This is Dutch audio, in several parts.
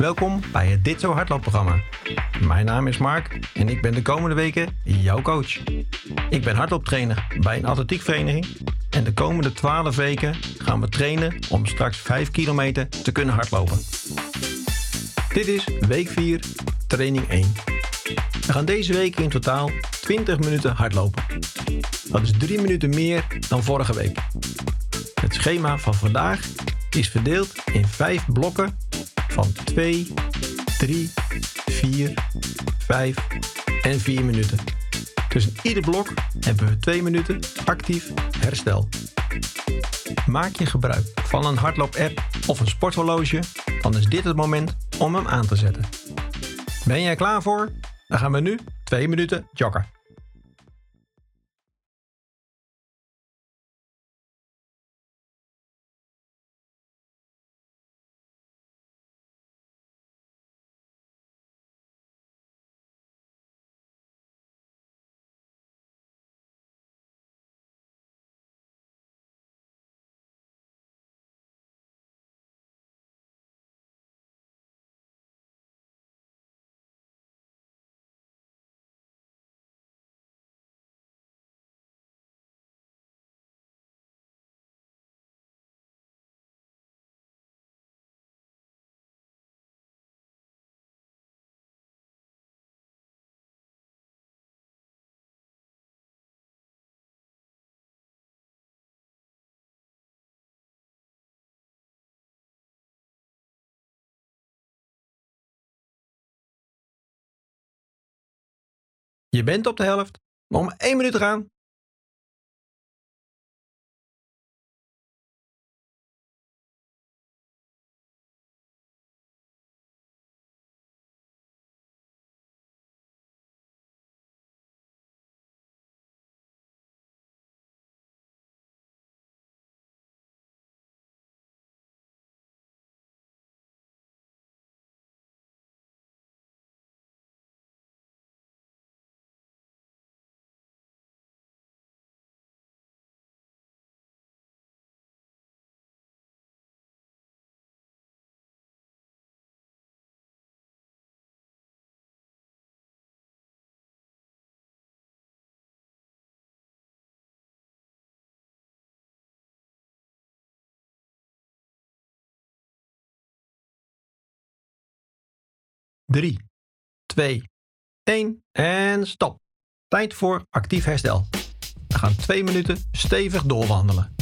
Welkom bij het Dit Zo Hardloopprogramma. Mijn naam is Mark en ik ben de komende weken jouw coach. Ik ben hardlooptrainer bij een atletiekvereniging en de komende 12 weken gaan we trainen om straks 5 kilometer te kunnen hardlopen. Dit is week 4, training 1. We gaan deze week in totaal 20 minuten hardlopen. Dat is 3 minuten meer dan vorige week. Het schema van vandaag is verdeeld in 5 blokken van 2, 3, 4, 5 en 4 minuten. Tussen ieder blok hebben we 2 minuten actief herstel. Maak je gebruik van een hardloop-app of een sporthorloge, dan is dit het moment om hem aan te zetten. Ben jij klaar voor? Dan gaan we nu 2 minuten joggen. Je bent op de helft. Nog maar 1 minuut gaan. Drie, twee, één en stop. Tijd voor actief herstel. We gaan twee minuten stevig doorwandelen.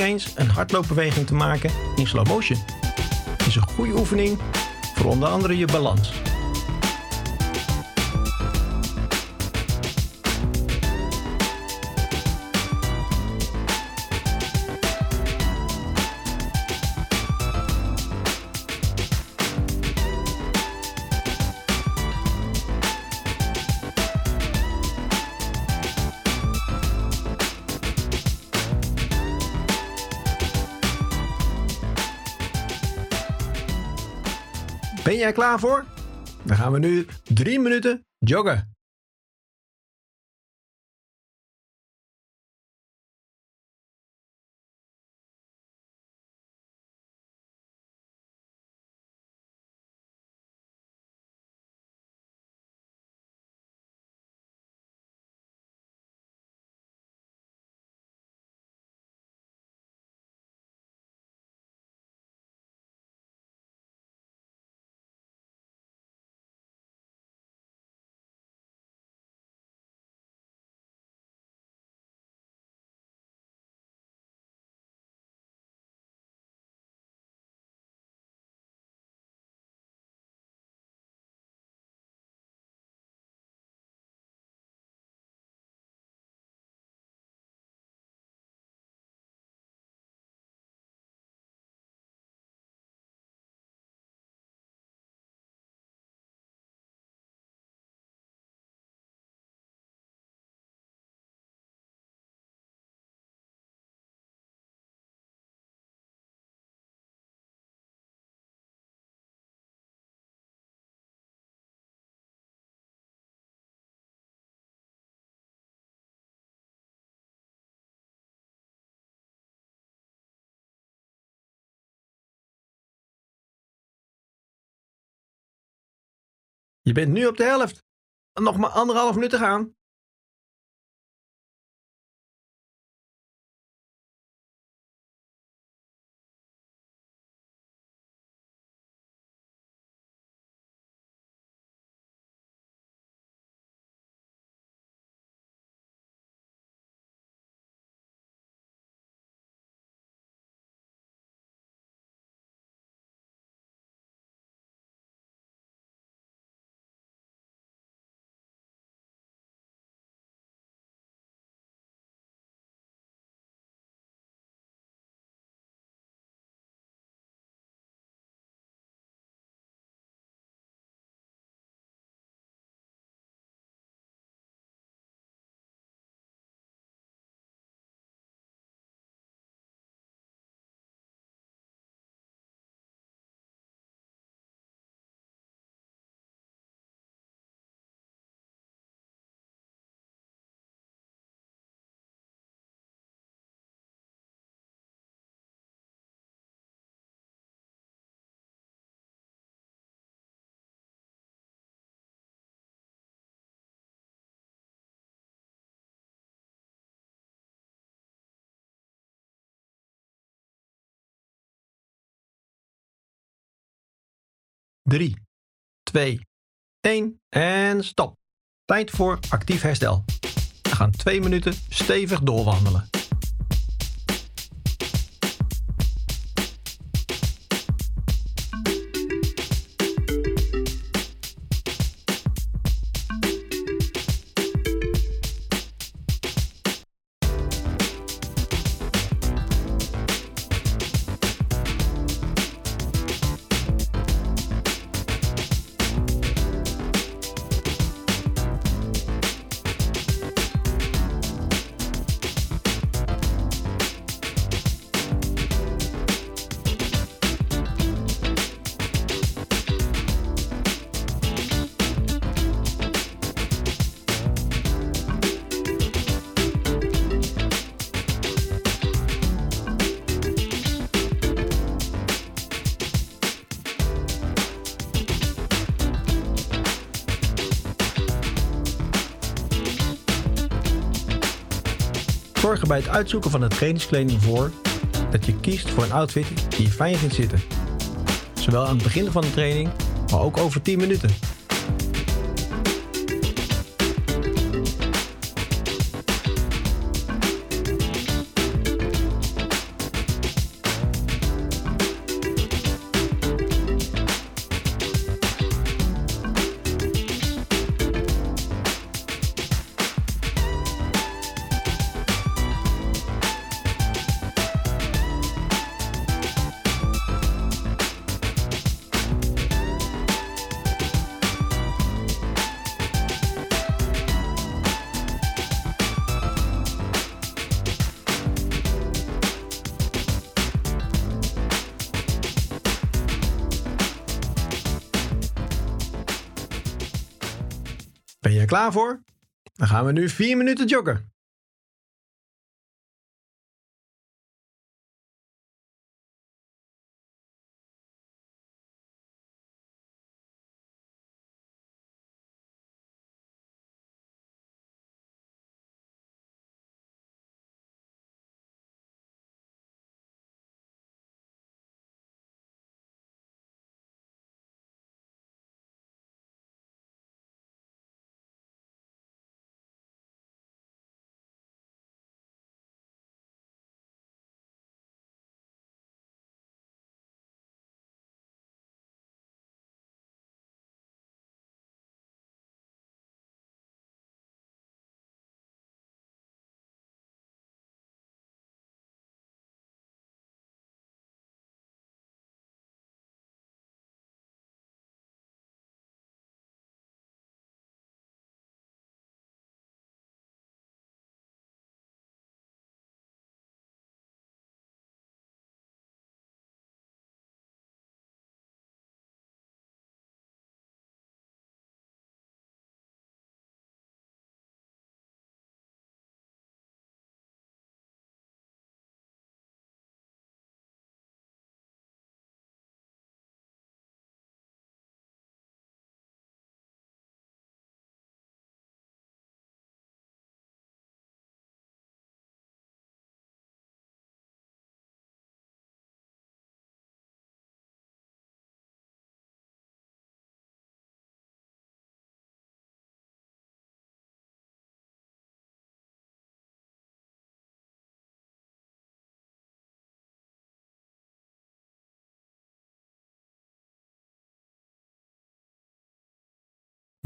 Eens een hardloopbeweging te maken in slow motion. Is een goede oefening voor onder andere je balans. Jij klaar voor? Dan gaan we nu drie minuten joggen. Je bent nu op de helft. Nog maar anderhalf minuut te gaan. Drie, twee, één en stop. Tijd voor actief herstel. We gaan twee minuten stevig doorwandelen. Bij het uitzoeken van de trainingskleding voor dat je kiest voor een outfit die je fijn vindt zitten. Zowel aan het begin van de training, maar ook over 10 minuten. Klaar voor? Dan gaan we nu 4 minuten joggen.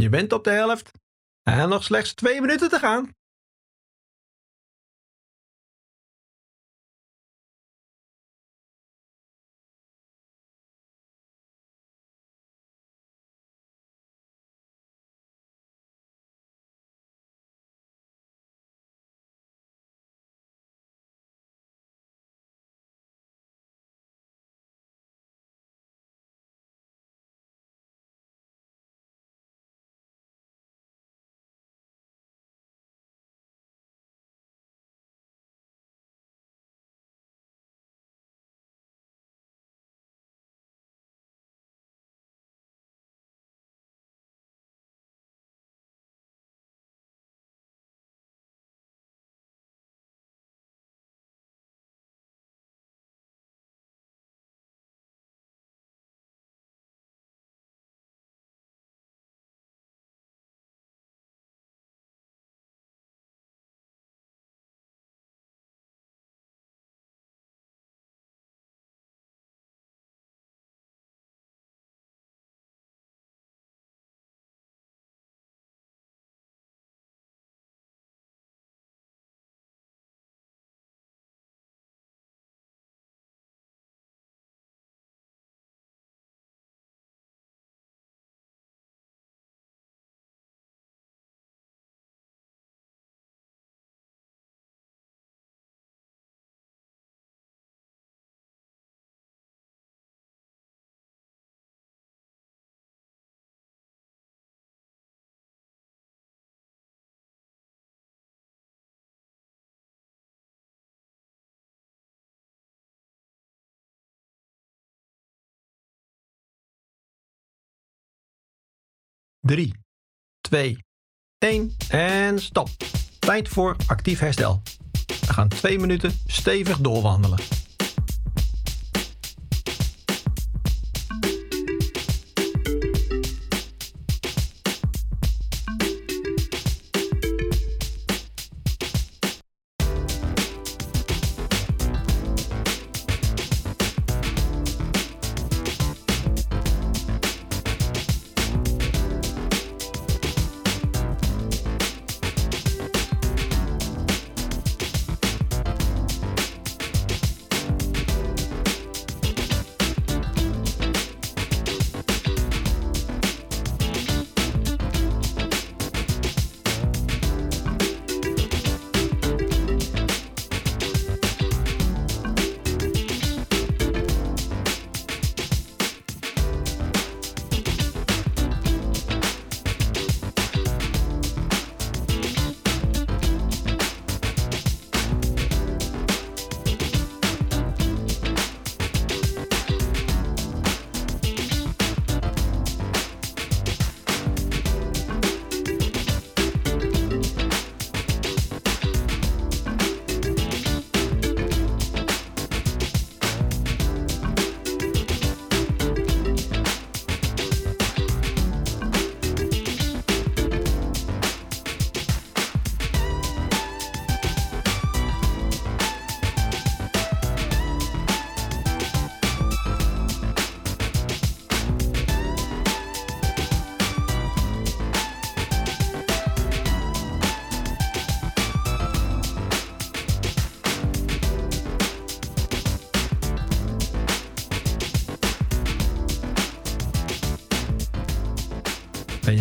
Je bent op de helft en nog slechts twee minuten te gaan. Drie, twee, één en stop. Tijd voor actief herstel. We gaan twee minuten stevig doorwandelen.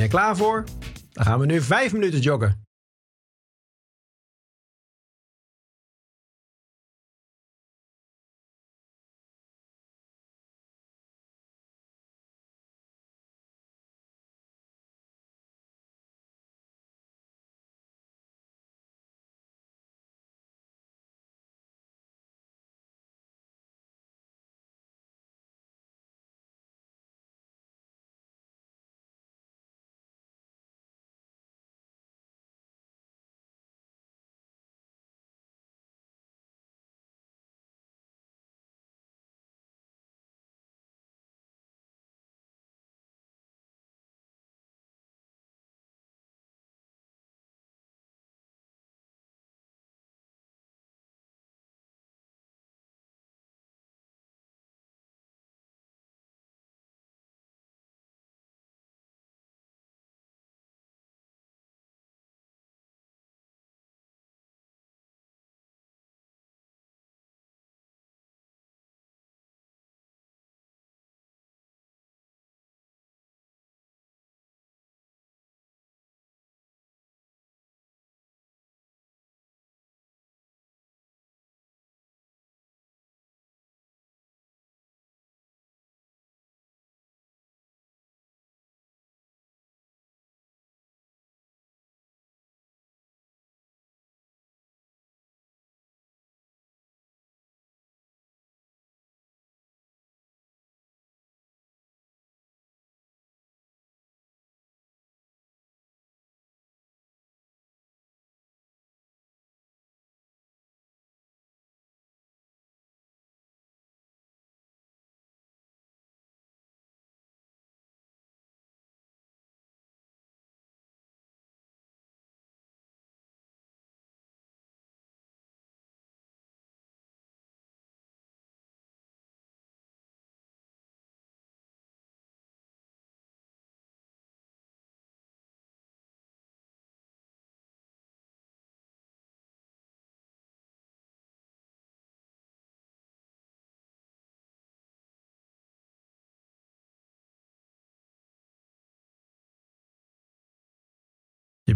Klaar voor? Dan gaan we nu vijf minuten joggen.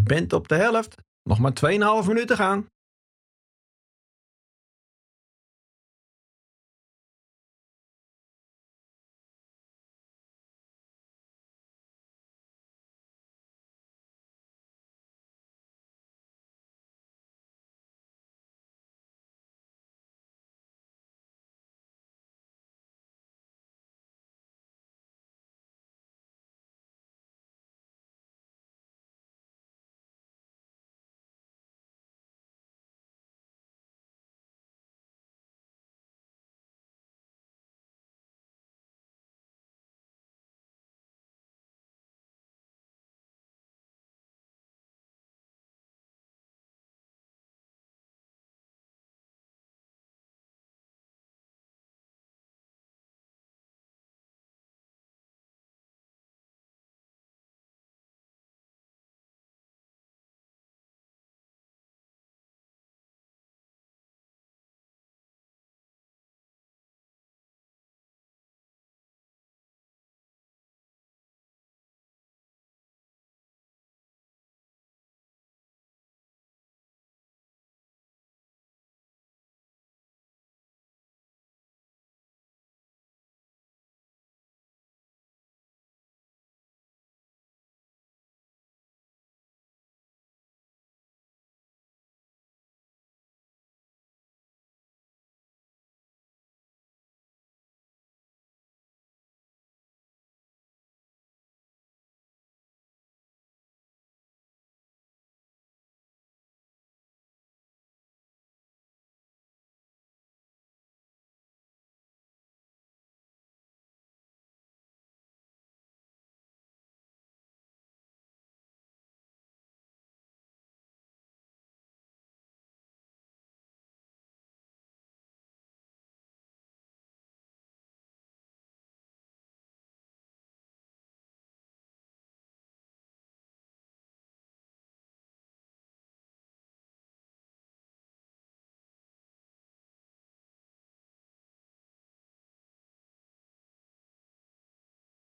Je bent op de helft. Nog maar 2,5 minuten gaan.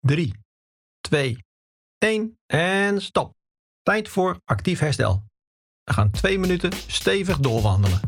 Drie, twee, één en stop. Tijd voor actief herstel. We gaan twee minuten stevig doorwandelen.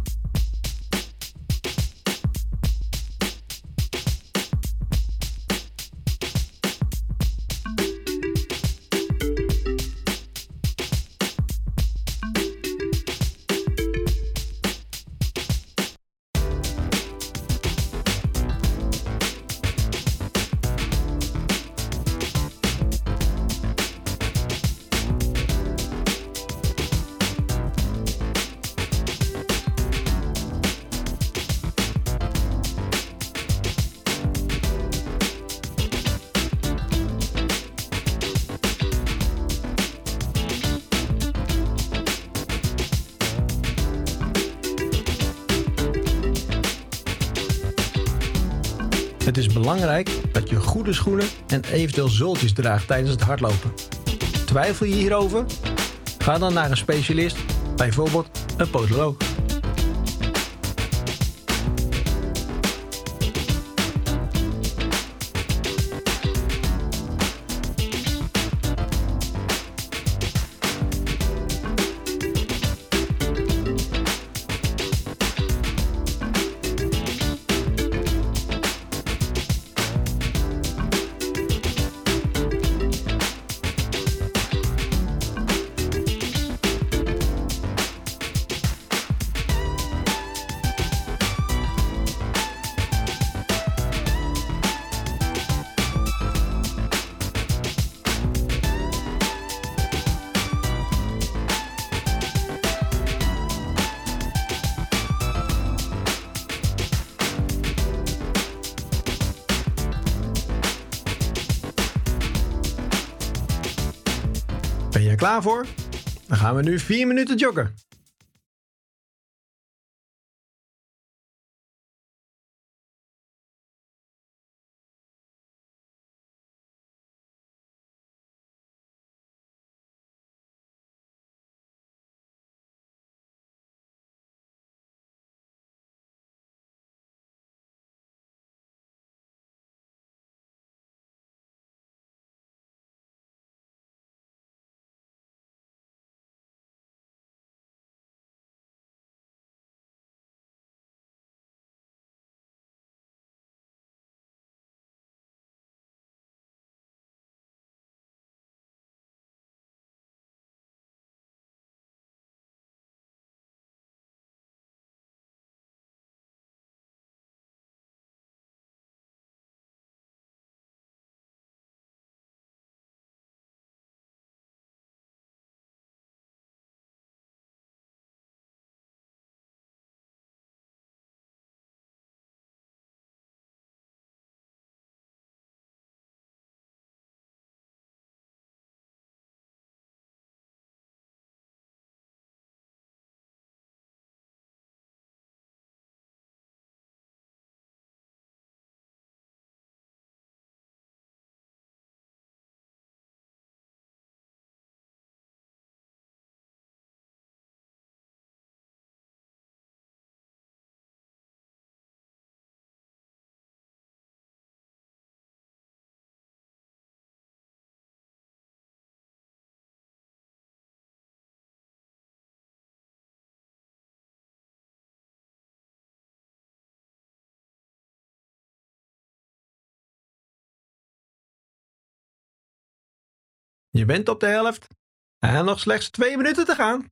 Belangrijk dat je goede schoenen en eventueel zooltjes draagt tijdens het hardlopen. Twijfel je hierover? Ga dan naar een specialist, bijvoorbeeld een podoloog. Klaar voor? Dan gaan we nu 4 minuten joggen. Je bent op de helft en nog slechts twee minuten te gaan.